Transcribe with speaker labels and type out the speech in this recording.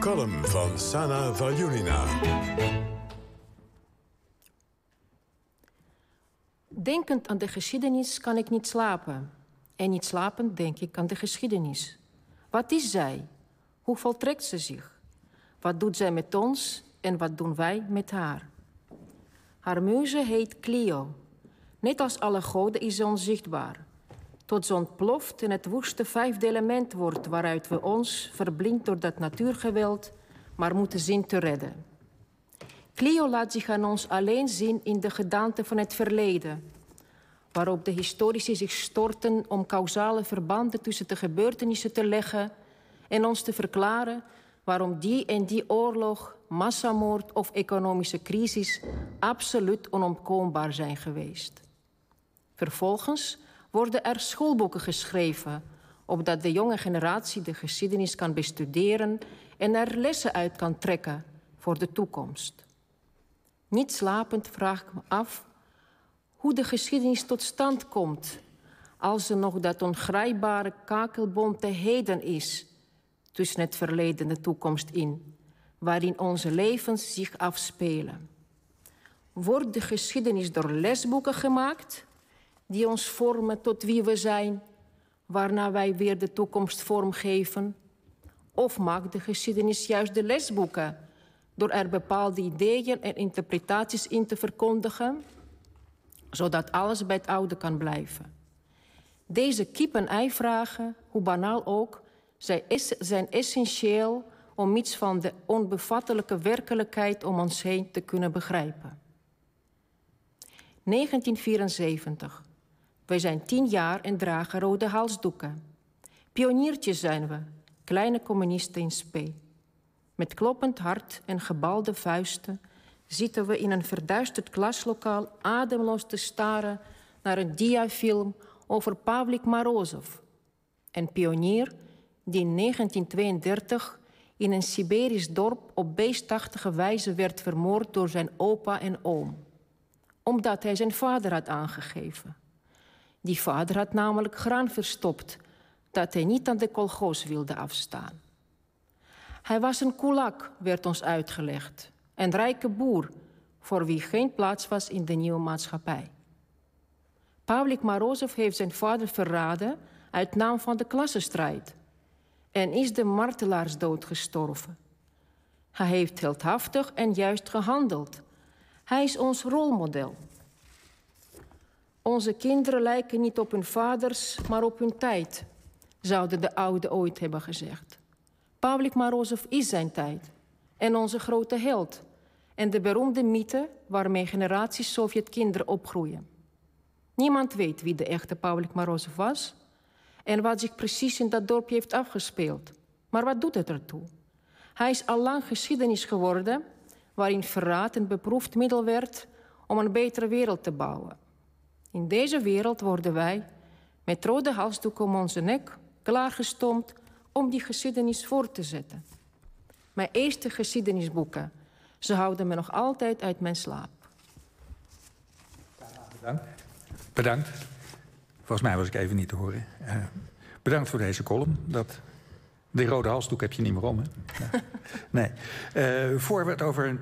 Speaker 1: Column van Sana Valjulina.
Speaker 2: Denkend aan de geschiedenis kan ik niet slapen. En niet slapend denk ik aan de geschiedenis. Wat is zij? Hoe voltrekt ze zich? Wat doet zij met ons en wat doen wij met haar? Haar muze heet Clio. Net als alle goden is ze onzichtbaar. Tot ze ontploft en het woeste vijfde element wordt... waaruit we ons, verblind door dat natuurgeweld... maar moeten zien te redden. Clio laat zich aan ons alleen zien in de gedaante van het verleden... waarop de historici zich storten om causale verbanden tussen de gebeurtenissen te leggen... en ons te verklaren waarom die en die oorlog, massamoord of economische crisis absoluut onontkoombaar zijn geweest. Vervolgens worden er schoolboeken geschreven, opdat de jonge generatie de geschiedenis kan bestuderen en er lessen uit kan trekken voor de toekomst. Niet slapend vraag ik me af hoe de geschiedenis tot stand komt als er nog dat ongrijpbare kakelbonte heden is tussen het verleden en de toekomst in, waarin onze levens zich afspelen. Wordt de geschiedenis door lesboeken gemaakt, die ons vormen tot wie we zijn, waarna wij weer de toekomst vormgeven? Of maakt de geschiedenis juist de lesboeken, door er bepaalde ideeën en interpretaties in te verkondigen, zodat alles bij het oude kan blijven? Deze kip-en-ei-vragen, hoe banaal ook, zijn essentieel om iets van de onbevattelijke werkelijkheid om ons heen te kunnen begrijpen. 1974. Wij zijn tien jaar en dragen rode halsdoeken. Pioniertjes zijn we, kleine communisten in spe. Met kloppend hart en gebalde vuisten zitten we in een verduisterd klaslokaal ademloos te staren naar een diafilm over Pavlik Marozov. Een pionier die in 1932 in een Siberisch dorp op beestachtige wijze werd vermoord door zijn opa en oom. Omdat hij zijn vader had aangegeven. Die vader had namelijk graan verstopt dat hij niet aan de kolgoos wilde afstaan. Hij was een kulak, werd ons uitgelegd, een rijke boer voor wie geen plaats was in de nieuwe maatschappij. Pavlik Marozov heeft zijn vader verraden uit naam van de klassenstrijd en is de martelaarsdood gestorven. Hij heeft heldhaftig en juist gehandeld. Hij is ons rolmodel. Onze kinderen lijken niet op hun vaders, maar op hun tijd, zouden de ouden ooit hebben gezegd. Pavlik Marozov is zijn tijd en onze grote held en de beroemde mythe waarmee generaties Sovjet-kinderen opgroeien. Niemand weet wie de echte Pavlik Marozov was, en wat zich precies in dat dorpje heeft afgespeeld. Maar wat doet het ertoe? Hij is al lang geschiedenis geworden waarin verraad een beproefd middel werd om een betere wereld te bouwen. In deze wereld worden wij met rode halsdoek om onze nek klaargestomd om die geschiedenis voor te zetten. Mijn eerste geschiedenisboeken, ze houden me nog altijd uit mijn slaap.
Speaker 3: Bedankt. Bedankt. Volgens mij was ik even niet te horen. Uh, bedankt voor deze column. Dat, die rode halsdoek heb je niet meer om, hè? nee. Uh, voor we het over een